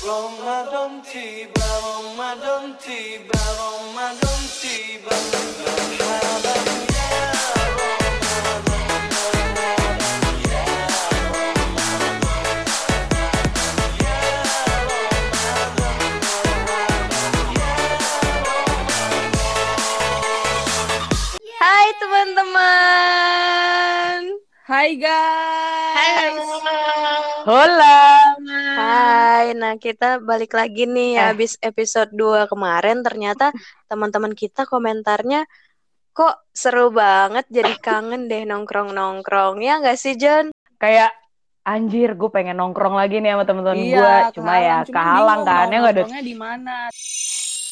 Ramadan tiba, Ramadan tiba, Ramadan tiba. Marhaban ya Ramadan, Hai teman-teman. Hai guys. Hola. Hai. Nah, kita balik lagi nih Eh. habis episode 2 kemarin ternyata teman-teman kita komentarnya kok seru banget jadi kangen deh nongkrong-nongkrong. Ya nggak sih, John? Kayak anjir gue pengen nongkrong lagi nih sama teman-teman Iya, gue. Cuma ya kehalang. kehalang kan ya nggak ada. di mana.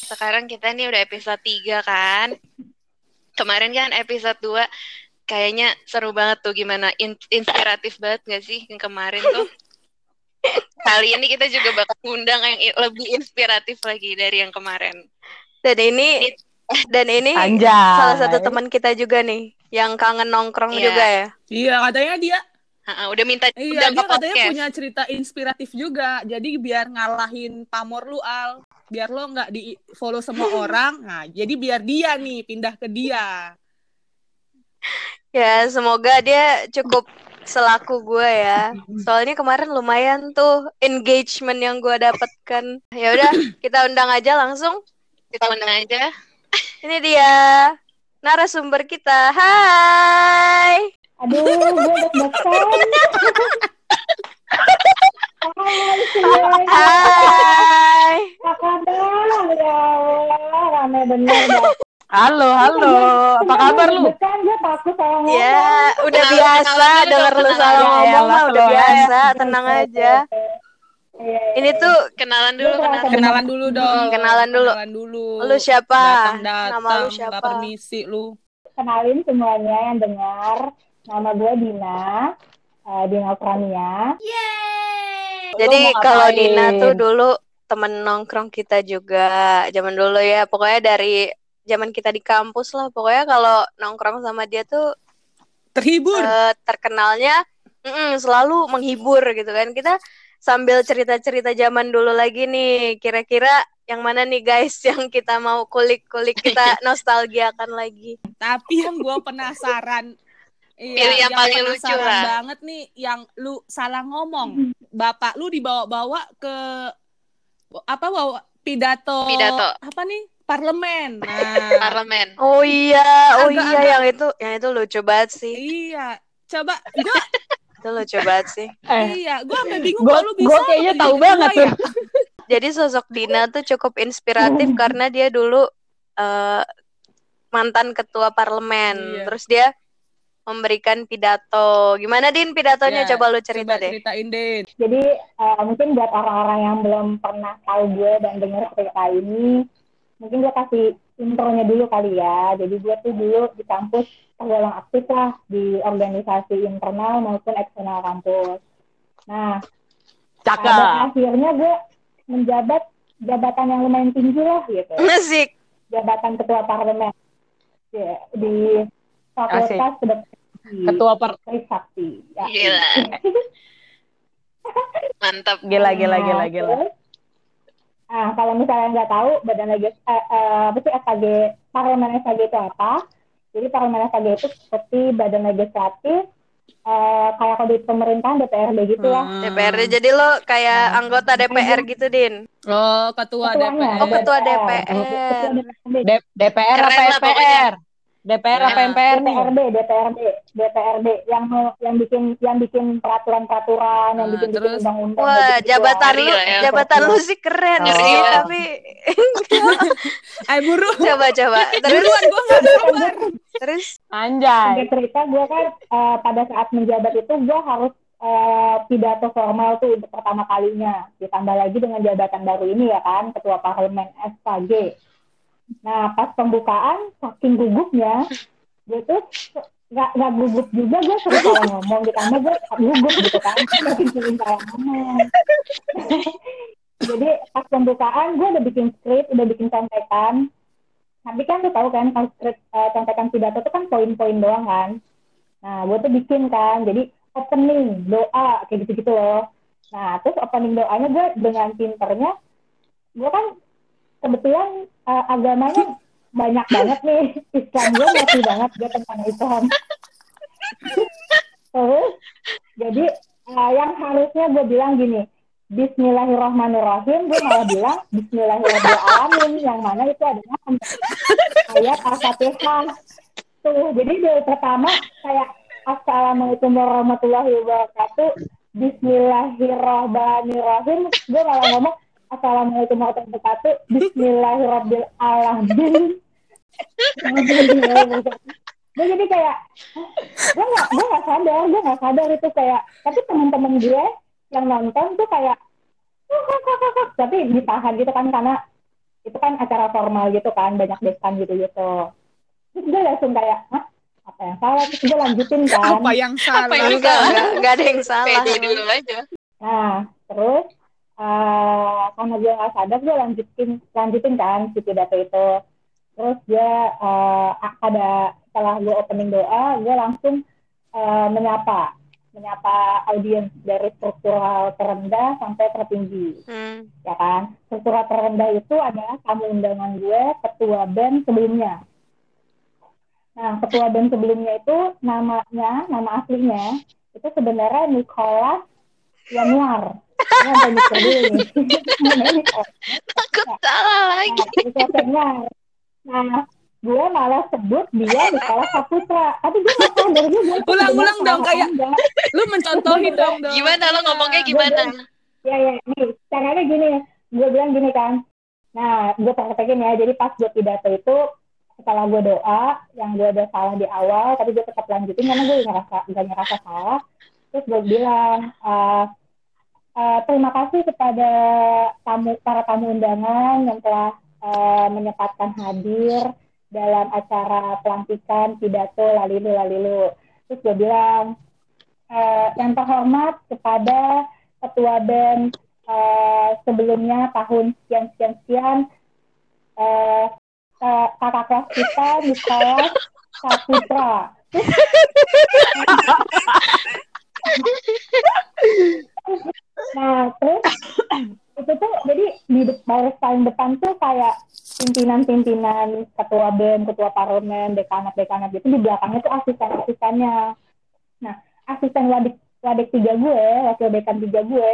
Sekarang kita nih udah episode 3 kan. Kemarin kan episode 2 kayaknya seru banget tuh gimana In- inspiratif banget gak sih yang kemarin tuh. Kali ini kita juga bakal ngundang yang lebih inspiratif lagi dari yang kemarin. Dan ini dan ini Anjay. salah satu teman kita juga nih yang kangen nongkrong Iya. juga ya. Iya, katanya dia Ha-ha, udah minta iya undang dia katanya podcast. punya cerita inspiratif juga. Jadi biar ngalahin pamor lu Al. Biar lo nggak di follow semua orang. Nah, jadi biar dia nih pindah ke dia. Ya, semoga dia cukup selaku gue ya. Soalnya kemarin lumayan tuh engagement yang gue dapatkan. Ya udah, kita undang aja langsung. Kita undang aja. Ini dia narasumber kita. Hai. Aduh, gue deg-degan. Hai semuanya, Hai. apa kabar? Ya Allah, rame bener. Halo, halo. Apa kabar lu? Deg-degan, gue takut ngomong. Ya, udah Kenalan- biasa denger lu salah Ya ngomong mah udah biasa, tenang aja. Iya, Ini tuh Kenalan dulu, kenalan. Kenalan dulu dong. Hmm, kenalan dulu. Kenalan dulu. lu siapa? Nama lu siapa? permisi lu. kenalin semuanya yang dengar. Nama gue Dina, eh, Dina Prania. Jadi Lu mau kalau? Dina tuh dulu temen nongkrong kita juga zaman dulu ya. Pokoknya dari zaman kita di kampus lah. Pokoknya kalau nongkrong sama dia tuh Terhibur. eh, terkenalnya mm-mm, selalu menghibur gitu kan. Kita sambil cerita-cerita zaman dulu lagi nih. Kira-kira yang mana nih guys yang kita mau kulik-kulik kita nostalgiakan lagi. Tapi yang gue penasaran, iya, Pilih yang paling lucu lah. banget nih, yang lu salah ngomong. Bapak lu dibawa-bawa ke apa bawa pidato, Pidato. apa nih parlemen. Nah, Parlemen. Oh iya, oh Agak- iya agak- yang itu yang itu lucu banget sih. iya, coba gua Itu lucu banget sih. Eh, iya, gua sampai bingung Gua- lu bisa. gua kayaknya tahu banget ya? Jadi sosok Dina tuh cukup inspiratif karena dia dulu eh, mantan ketua parlemen. Iya. Terus dia memberikan pidato. Gimana Din pidatonya? Ya, coba lu cerita coba deh. ceritain Din. Jadi eh, mungkin buat orang-orang yang belum pernah tahu gue dan dengar cerita ini, mungkin gue kasih intronya dulu kali ya. Jadi gue tuh dulu di kampus tergolong aktif lah di organisasi internal maupun eksternal kampus. Nah, cakep. pada akhirnya gue menjabat jabatan yang lumayan tinggi lah gitu. Musik. Jabatan ketua parlemen Ya, di Fakultas Kedokteran Ketua per Sakti. Ya. Gila. Mantap. gila gila gila gila. Terus, Nah, kalau misalnya nggak tahu badan legis eh, eh, apa sih SKG parlemen SKG itu apa? Jadi parlemen SKG itu seperti badan legislatif eh, kayak kalau di pemerintahan DPRD gitu ya. Hmm. DPRD. Jadi lo kayak anggota DPR gitu Din. Oh, ketua Ketuanya, DPR. Oh, ketua DPR. DPR Keren apa lah DPR apa Nah, MPR nih? DPRD, DPRD, DPRD yang yang bikin yang bikin peraturan-peraturan, yang Nah, bikin bikin terus? undang-undang. Wah, gitu-gitu jabatan lu, ya. jabatan lu sih keren Oh. sih, tapi Eh, buru. coba coba. Terus gua nggak sabar. terus Anjay. Cerita gue kan eh, pada saat menjabat itu gue harus eh, pidato formal tuh untuk pertama kalinya ditambah lagi dengan jabatan baru ini ya kan ketua parlemen SKG nah pas pembukaan saking gugupnya gue tuh nggak nggak gugup juga gue sering salah ngomong ditambah gue gugup gitu kan. Saking sering salah ngomong. Jadi pas pembukaan gue udah bikin skrip udah bikin contekan. Tapi kan lu tahu kan kalau skrip eh, contekan pidato itu kan poin-poin doang kan. Nah gue tuh bikin kan jadi opening doa kayak gitu-gitu loh. Nah, terus opening doanya gue dengan pinternya, gue kan kebetulan eh, agamanya banyak banget nih. Islam gue ngerti banget gue tentang Islam. terus, jadi eh, yang harusnya gue bilang gini, Bismillahirrahmanirrahim, gue malah bilang Bismillahirrahmanirrahim, yang mana itu adalah ayat Al-Fatihah. Tuh, jadi dari pertama kayak Assalamualaikum warahmatullahi wabarakatuh, Bismillahirrahmanirrahim, gue malah ngomong Assalamualaikum warahmatullahi wabarakatuh, Bismillahirrahmanirrahim. gue jadi kayak gue nggak gue nggak sadar gue nggak sadar itu kayak tapi teman-teman gue yang nonton tuh kayak tapi ditahan gitu kan karena itu kan acara formal gitu kan banyak dekan gitu gitu terus gue langsung kayak Hah? apa yang salah terus gue lanjutin kan Apa yang salah? Apa yang Enggak, salah? enggak, enggak ada yang salah. Dulu aja. nah terus eh karena gue nggak sadar gue lanjutin lanjutin kan si pidato itu. Terus gue eh, ada setelah gue opening doa gue langsung eh, menyapa menyapa audiens dari struktural terendah sampai tertinggi. Hmm. ya kan? Struktural terendah itu adalah tamu undangan gue ketua band sebelumnya. Nah ketua band sebelumnya itu namanya nama aslinya itu sebenarnya Nicholas Januar Takut salah lagi. Nah, Januar nah gue malah sebut dia Nicholas Saputra tapi gue nggak sadar gue gue Ulang-ulang dong, kayak-. Lu mencontohi dong dong. Gimana lo ngomongnya gimana? ya ya nih caranya gini gue bilang gini kan nah gue praktekin ya jadi pas gue pidato itu setelah gue doa yang gue ada salah di awal tapi gue tetap lanjutin karena gue ngerasa gak ngerasa salah terus gue bilang eh, eh, terima kasih kepada tamu para tamu undangan yang telah eh, menyempatkan hadir dalam acara pelantikan pidato lalilu lalilu. Terus gue bilang eh, yang terhormat kepada ketua band eh, sebelumnya tahun sekian sekian sekian eh, eh, kakak kelas kita Nicholas Saputra nah terus itu tuh jadi di de- baris paling depan tuh kayak pimpinan-pimpinan ketua band, ketua parlemen, dekanat-dekanat gitu di belakangnya tuh asisten-asistennya. Nah, asisten wadik wadik tiga gue, wakil dekan tiga gue,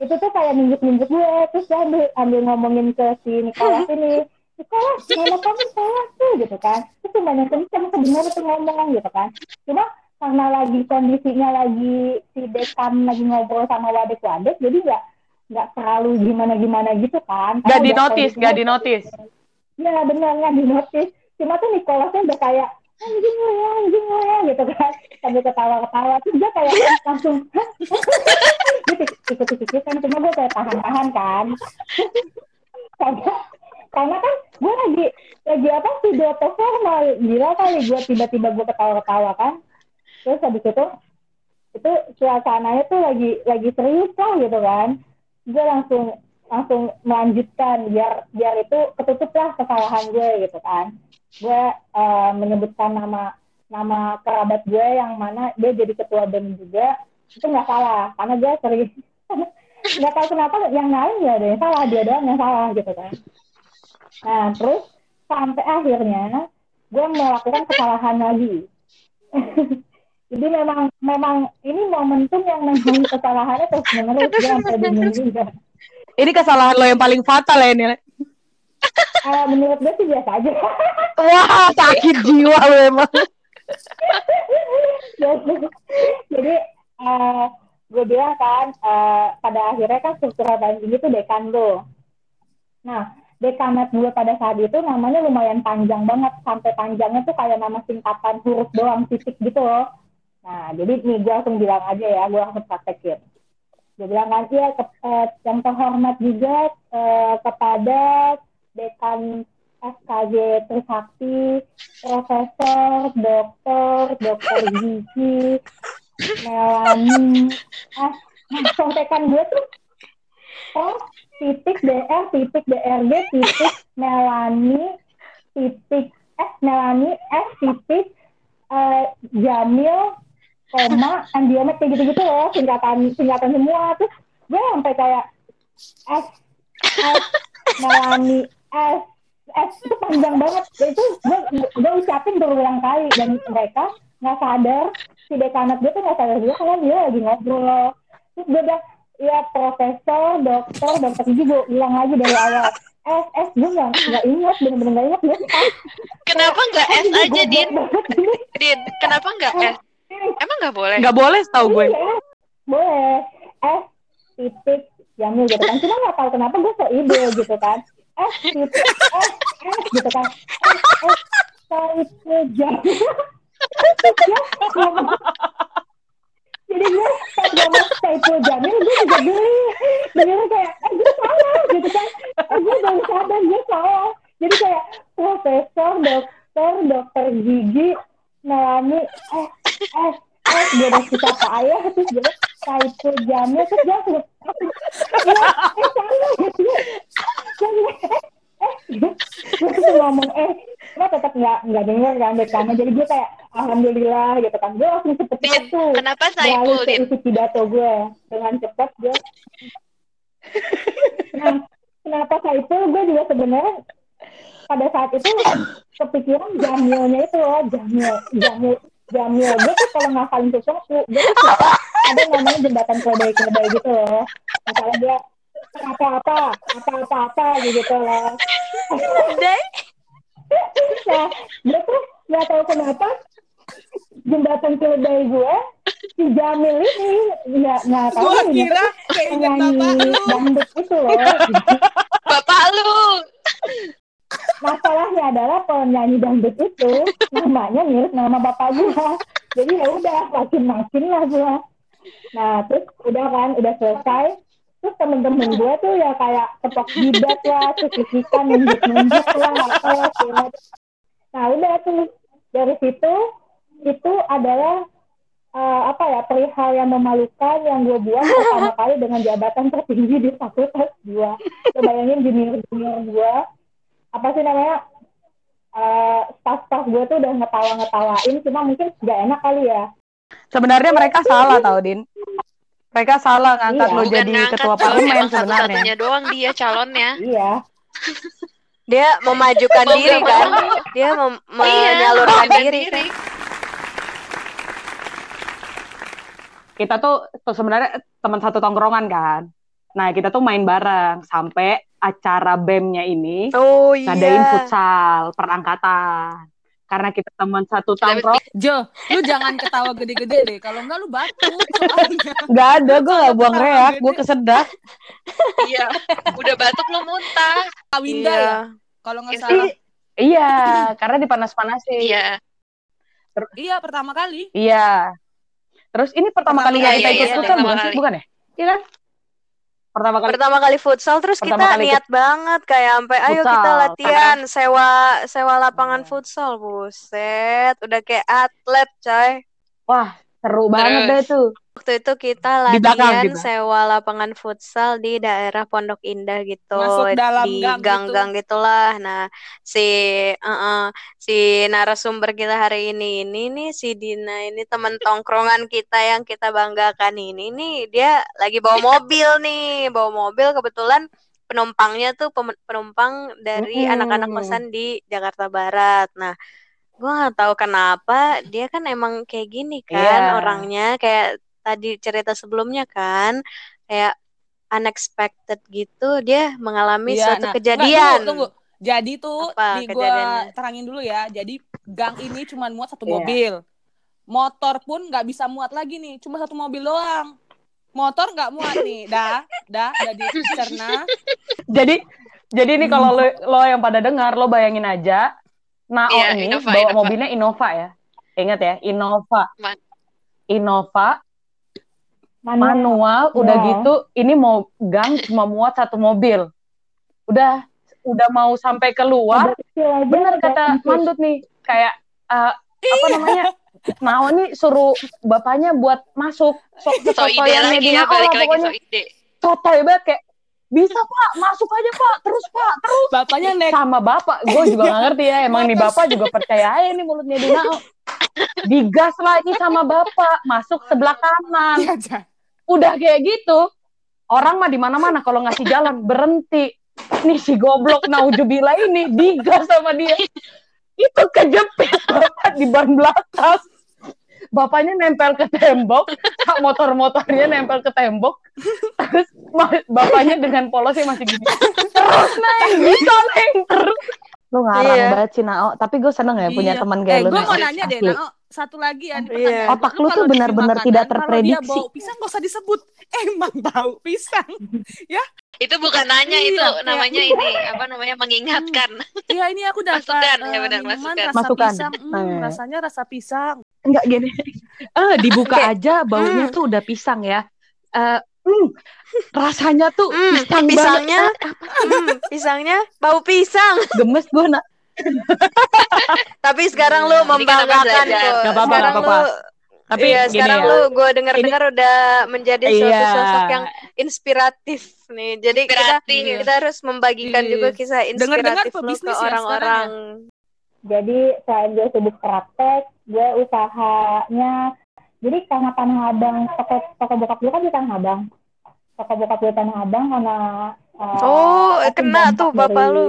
itu tuh kayak nunjuk-nunjuk gue, terus dia ambil, ambil ngomongin ke si Nicholas ini, Nicholas, nama kamu salah tuh, gitu kan. Terus banyak kenceng sebenarnya tuh ngomong gitu kan. Cuma karena lagi kondisinya lagi si dekan lagi ngobrol sama wadik-wadik, jadi nggak nggak terlalu gimana-gimana gitu kan. Gak Karena di udah notice, kondisinya- gak di notice. Ya benar nggak di notice. Cuma tuh Nicholasnya udah kayak anjing lo ya, anjing ya gitu kan. Sambil ketawa-ketawa. Terus dia kayak langsung "Hah? dia ikut-ikut kan. Cuma gue kayak tahan-tahan kan. karena, karena kan gue lagi lagi apa pidato formal. Gila kali gue tiba-tiba gue ketawa-ketawa kan. Terus habis itu itu suasananya tuh lagi lagi serius lah gitu kan. Gue langsung langsung melanjutkan biar biar itu ketutup lah kesalahan gue gitu kan. Gue eh, menyebutkan nama nama kerabat gue yang mana dia jadi ketua band juga itu nggak salah. Karena gue sering nggak tahu kenapa yang lain ya ada yang salah dia doang yang salah gitu kan. Nah terus sampai akhirnya gue melakukan kesalahan lagi jadi memang memang ini momentum yang memang kesalahannya terus menerus gue sampai bingung juga Ini kesalahan lo yang paling fatal ya ini. Eh, menurut gue sih biasa aja. Wah, sakit jiwa lo emang. Jadi eh, gue bilang kan eh, pada akhirnya kan struktural paling tinggi itu dekan lo. Nah, dekanat gue pada saat itu namanya lumayan panjang banget sampai panjangnya tuh kayak nama singkatan huruf doang titik gitu loh. Nah, jadi nih gue langsung bilang aja ya, gue langsung praktekin. Gue bilang kan, iya ke- eh, yang terhormat juga eh, kepada dekan SKJ Trisakti, Profesor, Dokter, Dokter Gigi, Melani. Ah, nah, contekan gue tuh oh titik DR titik DRG titik Melani titik S Melani S titik eh, Jamil koma Andiomet kayak gitu-gitu loh singkatan singkatan semua. Terus gue sampai kayak S S Melani S S itu panjang banget. Itu gue gue ucapin berulang kali dan mereka nggak sadar si dekanat gue tuh nggak sadar juga karena dia lagi ngobrol. Terus gue bilang ya profesor dokter dokter gigi gue ulang lagi dari awal. S S gue nggak nggak ingat bener-bener nggak ingat. Gue Kenapa nggak S aja, Din? Din, kenapa nggak S? Emang nggak boleh? Nggak boleh tau gue. Iya, boleh. S titik jamil gitu kan. Cuma nggak tahu kenapa gue so ide gitu kan. S titik S S gitu kan. S S titik jamil. Jadi gue pas ngomong Saiful Jamil gue juga geli. Bener kayak, eh gue salah gitu kan. Eh gue baru sadar gue salah. Jadi kayak profesor, dokter, dokter gigi, Melani, eh, eh, eh, gue udah susah payah, terus gue Saiful Jamil, terus dia eh, eh, gitu. Gue, eh, gue tuh ngomong, eh, gue tetap nggak nggak denger kan dekannya, jadi gue kayak, alhamdulillah gitu kan, gue langsung cepet tuh kenapa ke Din? isi pidato gue dengan cepat gue nah kenapa Saiful gue juga sebenarnya pada saat itu kepikiran Jamilnya itu loh Jamil Jamil Jamil gue tuh kalau ngafalin sesuatu gue tuh suka ada namanya jembatan keledai-keledai gitu loh. Misalnya dia apa-apa apa-apa-apa gitu loh. Nah gue tuh nggak tahu kenapa jembatan keledai gue si Jamil ini nggak nggak tahu Gue kira keinget bapak lu. dangdut itu loh. Bapak lu. Masalahnya adalah penyanyi dangdut itu namanya mirip nama bapak gua jadi ya udah makin makin lah gua. Nah terus udah kan udah selesai. Terus temen-temen gua tuh ya kayak tepok jidat lah terus ikan nunjuk nunjuk lah apa segala. nah udah tuh. Dari situ itu adalah eh, apa ya perihal yang memalukan yang gue buat pertama kali dengan jabatan tertinggi di fakultas Coba bayangin junior junior gua apa sih namanya eh staff-staff gue tuh udah ngetawa-ngetawain cuma mungkin gak enak kali ya Sebenarnya mereka salah tau, Din. Mereka salah ngangkat Iya. lo Bukan jadi ngangkat, ketua parlemen sebenarnya. doang dia calonnya. iya Dia memajukan diri kan? Dia mem Iya, menyalurkan memajukan diri. kan? Kita tuh, tuh sebenarnya teman satu tongkrongan kan. Nah, kita tuh main bareng sampai acara BEM-nya ini Oh iya. ngadain futsal perangkatan. Karena kita teman satu tongkrong, Jo, lu jangan ketawa gede-gede deh. Kalau enggak lu batuk soalnya. nggak ada, gue nggak buang reak, gue kesedak. Iya. Udah batuk lu muntah. Winda Iya. ya. Kalau nggak Iya. salah. Iya, karena dipanas-panasin. Iya. Iya, pertama kali. Iya. Terus ini pertama, Pertama kalinya kali, kita iya, ikut iya, futsal pertama bukan sih? Bukan ya? Iya kan? Pertama kali. Pertama kali futsal terus kita kali niat banget kayak sampai ayo Futsal. kita latihan sewa sewa lapangan Iya. futsal buset udah kayak atlet coy Wah, seru banget deh tuh. Waktu itu kita Di latihan di belakang. sewa lapangan futsal di daerah Pondok Indah gitu Masuk dalam di gitu. gang-gang gitulah nah si eh-eh, si narasumber kita hari ini ini nih si Dina ini teman tongkrongan kita yang kita banggakan ini nih dia lagi bawa mobil nih bawa mobil kebetulan penumpangnya tuh penumpang dari anak-anak kosan di Jakarta Barat nah gua nggak tahu kenapa dia kan emang kayak gini kan Iya. orangnya kayak tadi cerita sebelumnya kan kayak unexpected gitu dia mengalami Iya, suatu nah, kejadian enggak, tunggu, tunggu. Jadi tuh Apa di gua terangin dulu ya. Jadi gang ini cuma muat satu Iya. mobil. Motor pun nggak bisa muat lagi nih, cuma satu mobil doang. Motor nggak muat nih, dah, dah, udah dicerna. Jadi jadi ini kalau lo, lo yang pada dengar, lo bayangin aja Nao Iya, ini Innova, bawa Innova. mobilnya Innova ya. Ingat ya, Innova. Man- Innova manual manual udah Iya. gitu ini mau gang cuma muat satu mobil. Udah udah mau sampai keluar aja bener kata sempit. Mandut nih kayak eh, apa namanya Nao nih suruh bapaknya buat masuk sok So ide lagi di ya, balik lagi pokoknya so ide. sotoy banget kayak bisa pak masuk aja pak terus pak terus Bapaknya naik sama bapak gue juga gak ngerti ya emang nih bapak juga percaya aja nih mulutnya di Nao digas lagi sama bapak masuk sebelah kanan aja. Udah kayak gitu orang mah di mana-mana kalau ngasih jalan berhenti. Nih si goblok naujubila ini digas sama dia. Itu kejepit bapak di ban belakang. Bapaknya nempel ke tembok, motor-motornya nempel ke tembok. Terus bapaknya dengan polosnya masih gini. Terus neng, bisa neng terus. Lu ngarang Iya. banget sih Nao, tapi gue seneng ya punya Iya. teman Eh, kayak lu. gue mau nanya deh. Nao, satu lagi ya. Iya. nih pertanyaan. Otak lu tuh benar-benar tidak Kalau dia terprediksi. bau pisang gak usah disebut. Emang bau pisang. Itu bukan nanya Iya, itu kayak- namanya ini apa namanya mengingatkan. Iya ini aku dapat Masukan, ya eh, benar, minuman masukan. rasa Masukan. pisang. Hmm, Nah. rasanya rasa pisang. Enggak gini. Eh, dibuka aja baunya hmm. tuh udah pisang ya. Eh, hmm, rasanya tuh Hmm, pisang pisangnya, banget. hmm, pisangnya bau pisang. Gemes gue nak. Tapi sekarang lu namanya membanggakan. Gak apa-apa, Sekarang apa-apa. lu Tapi iya, gini sekarang ya. lu gue dengar-dengar udah menjadi suatu Iya. sosok yang inspiratif nih. Jadi kita Inspiratif. kita harus membagikan Iya. juga kisah inspiratif lu ke ya orang-orang. Jadi selain gue sibuk praktek, gue usahanya. Jadi karena Tanah Abang, toko, toko bokap gue kan di Tanah Abang. Toko bokap gue Tanah Abang karena uh, Oh, apa, kena tuh bapak lu.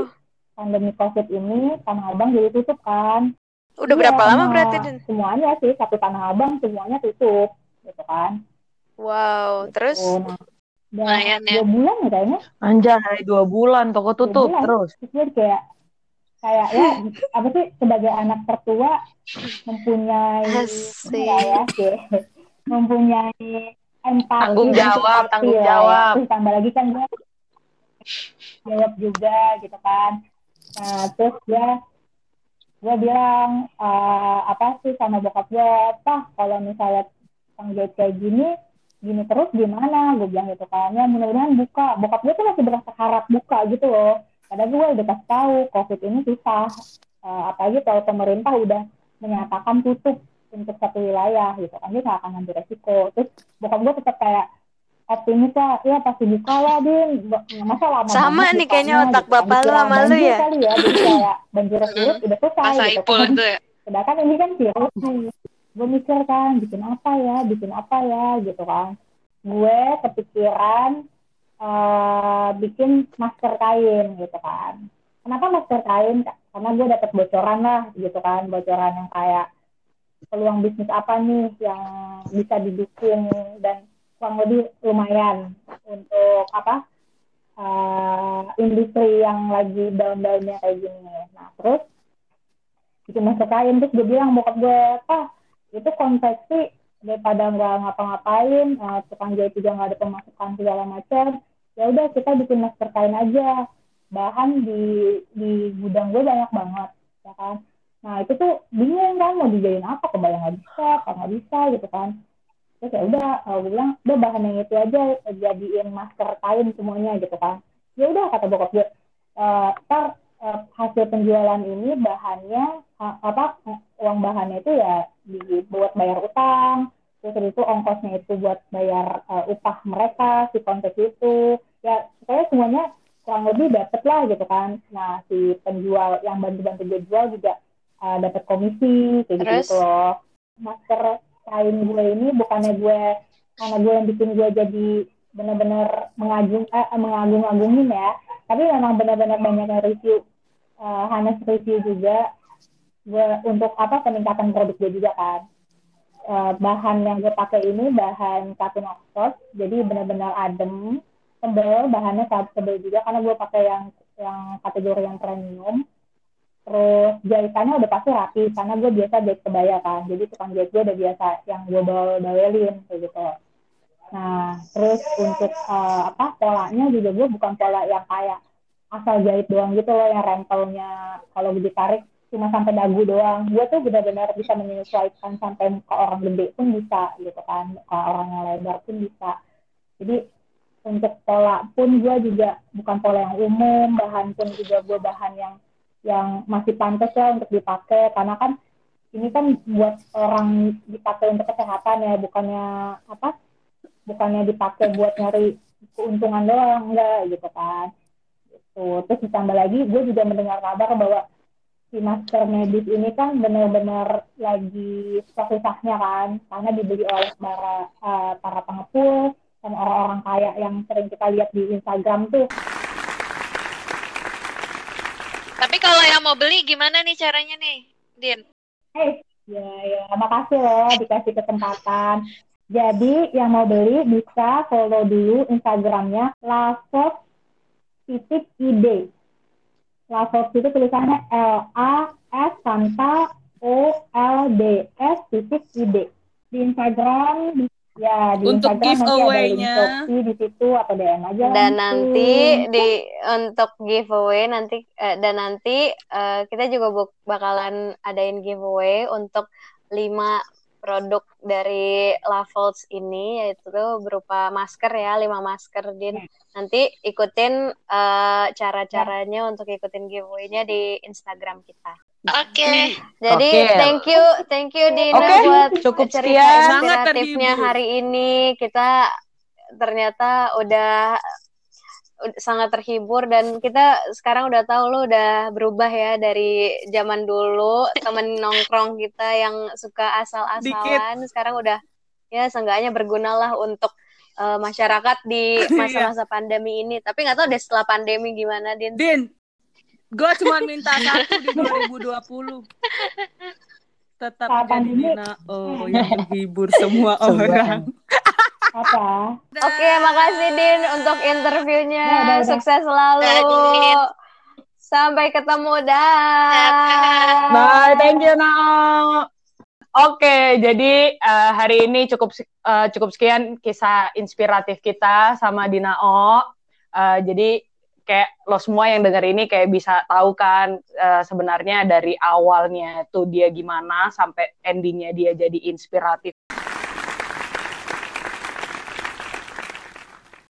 Pandemi COVID ini, Tanah Abang jadi tutup kan. Udah Iya, berapa lama berarti? Semuanya sih, satu Tanah Abang semuanya tutup. Gitu kan. Wow, terus Oh, nah, ya. dua bulan ya kayaknya. Anjay, dua bulan toko tutup bulan. terus. Terus kayak kayak ya apa sih sebagai anak tertua mempunyai Asik. enggak ya kayak mempunyai empati Tanggung dan jawab, empati tanggung ya. jawab. terus tambah lagi kan gue jawab juga gitu kan. Nah terus gue gue bilang eh, apa sih sama bokap gue? Apa kalau misalnya tanggung jawab kayak gini gini terus gimana? Gue bilang gitu kan. Ya mudah-mudahan buka. Bokap gue tuh masih berasa harap buka gitu loh. Padahal gue udah kasih tahu covid ini susah. Eh, apalagi kalau pemerintah udah menyatakan tutup untuk satu wilayah gitu kan dia nggak akan ngambil resiko. Terus bokap gue tetap kayak optimis lah ya pasti buka lah din. Ba- masa lama Sama nih kayaknya otak gitu bapak lu sama lu ya. kali ya jadi kayak banjir surut udah selesai gitu kan. itu ya. sedangkan ini kan virus nih gue mikir kan bikin apa ya bikin apa ya gitu kan. Gue kepikiran eh, bikin masker kain gitu kan. Kenapa masker kain karena gue dapat bocoran lah gitu kan. Bocoran yang kayak peluang bisnis apa nih yang bisa didukung dan kurang lebih lumayan untuk apa eh, industri yang lagi down-downnya kayak gini. Nah terus bikin masker kain terus gue bilang bokap gue ah itu konveksi daripada nggak ngapa-ngapain eh, tukang jahit juga nggak ada pemasukan segala macam. Ya udah kita bikin masker kain aja. Bahan di di gudang gue banyak banget ya kan nah itu tuh bingung kan mau dijadiin apa kebayang nggak bisa apa nggak bisa gitu kan. Terus ya udah eh, gue bilang udah bahan yang itu aja eh, jadiin masker kain semuanya gitu kan. Ya udah kata bokap gue eh, ntar eh, hasil penjualan ini bahannya apa uang bahannya itu ya dibuat bayar utang terus itu ongkosnya itu buat bayar eh, upah mereka si kontes itu. Ya pokoknya semuanya kurang lebih dapet lah gitu kan. Nah si penjual yang bantu-bantu gue jual juga eh, dapat komisi kayak gitu, Terus? loh. Masker kain gue ini bukannya gue karena gue yang bikin gue jadi benar-benar mengagung eh, mengagung-agungin ya. Tapi memang benar-benar banyak yang review eh, Hanes review juga. Gue untuk apa peningkatan produk gue juga kan. Eh, bahan yang gue pakai ini bahan katun oxford jadi benar-benar adem tebel bahannya tebel juga karena gue pakai yang yang kategori yang premium terus jahitannya udah pasti rapi karena gue biasa jahit kebaya kan. Jadi tukang jahit gue udah biasa yang gue bawel bawelin kayak gitu. Nah terus untuk eh, apa polanya juga gue bukan pola yang kayak asal jahit doang gitu loh yang rempelnya. Kalau ditarik cuma sampai dagu doang. Gue tuh benar-benar bisa menyesuaikan sampai muka orang gede pun bisa gitu kan. Muka orang yang lebar pun bisa. Jadi untuk pola pun gue juga bukan pola yang umum. Bahan pun juga gue bahan yang yang masih pantas ya untuk dipakai. Karena kan ini kan buat orang dipakai untuk kesehatan ya bukannya apa bukannya dipakai buat nyari keuntungan doang enggak gitu kan. Gitu. Terus ditambah lagi gue juga mendengar kabar bahwa si masker medis ini kan benar-benar lagi susah-susahnya kan karena dibeli oleh para eh, para pengepul sama orang-orang kaya yang sering kita lihat di Instagram tuh. Tapi kalau yang mau beli gimana nih caranya nih, Din? Eh, ya, ya, makasih loh dikasih kesempatan. Jadi yang mau beli bisa follow dulu Instagramnya Lasos titik id. Lasos itu tulisannya L A S tanpa O L D S titik id. Di Instagram di- ya di Untuk nanti giveaway-nya. Di situ atau DM aja dan langsung. nanti di untuk giveaway nanti eh, dan nanti eh, kita juga buk- bakalan adain giveaway untuk lima produk dari Lavolts ini yaitu tuh berupa masker ya lima masker din nanti ikutin eh, cara-caranya untuk ikutin giveaway-nya di Instagram kita Oke. jadi Oke. thank you thank you Dina Oke, buat cukup cerita inspiratifnya hari ini. Kita ternyata udah ud- sangat terhibur dan kita sekarang udah tahu lo udah berubah ya dari zaman dulu temen nongkrong kita yang suka asal-asalan. Sekarang udah ya seenggaknya bergunalah untuk eh, masyarakat di Iya. masa-masa pandemi ini. Tapi nggak tahu deh setelah pandemi gimana Din. Din, gue cuma minta satu di 2020. Tetap jadi. Dina. Oh, yang menghibur semua orang. Apa? Oke, makasih Din untuk interviewnya. Udah. Sukses selalu. Sampai ketemu dah. Bye, thank you now. Oke, jadi eh, hari ini cukup eh, cukup sekian kisah inspiratif kita sama Dinao. Eh, jadi kayak lo semua yang denger ini kayak bisa tahu kan eh, sebenarnya dari awalnya tuh dia gimana sampai endingnya dia jadi inspiratif.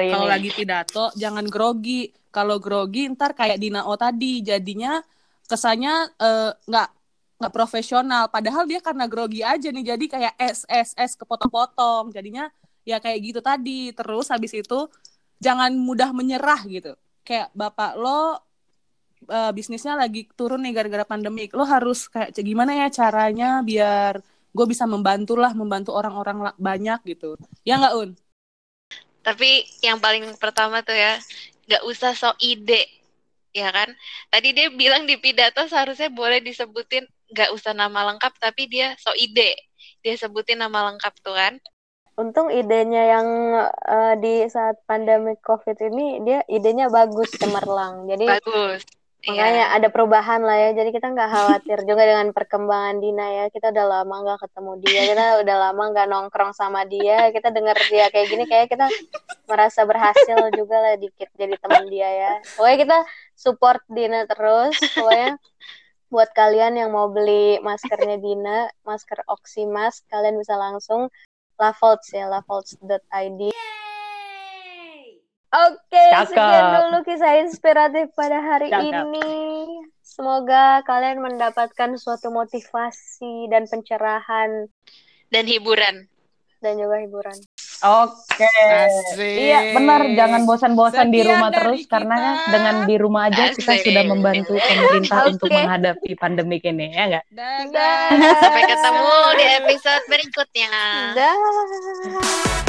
Kalau lagi pidato jangan grogi. Kalau grogi ntar kayak Dinao tadi jadinya kesannya eh, nggak nggak profesional. Padahal dia karena grogi aja nih jadi kayak es kepotong-potong. Jadinya ya kayak gitu tadi. Terus habis itu jangan mudah menyerah gitu. Kayak bapak lo eh, bisnisnya lagi turun nih gara-gara pandemik. Lo harus kayak "C- gimana ya caranya biar gue bisa membantu lah membantu orang-orang banyak gitu. Ya nggak Un? Tapi yang paling pertama tuh ya, nggak usah sok ide, ya kan? Tadi dia bilang di pidato seharusnya boleh disebutin nggak usah nama lengkap, tapi dia sok ide. Dia sebutin nama lengkap tuh kan. Untung idenya yang eh, di saat pandemi COVID ini dia idenya bagus cemerlang. Jadi Bagus. makanya Iya. ada perubahan lah ya. Jadi kita nggak khawatir juga dengan perkembangan Dina ya. Kita udah lama nggak ketemu dia. Kita udah lama nggak nongkrong sama dia. Kita dengar dia kayak gini kayak kita merasa berhasil juga lah dikit jadi teman dia ya. Pokoknya kita support Dina terus. Pokoknya buat kalian yang mau beli maskernya Dina, masker Oximas, kalian bisa langsung Lavolts ya, lavolts.id. Oke, Cakep. sekian dulu kisah inspiratif pada hari Cakep. ini. Semoga kalian mendapatkan suatu motivasi dan pencerahan Dan hiburan. dan juga hiburan. Oke. Asik. Iya, benar. Jangan bosan-bosan di rumah terus karena kita. dengan di rumah aja kita Asik. sudah membantu pemerintah untuk Oke. menghadapi pandemik ini, ya enggak? Dadah. Sampai ketemu di episode berikutnya. Dah.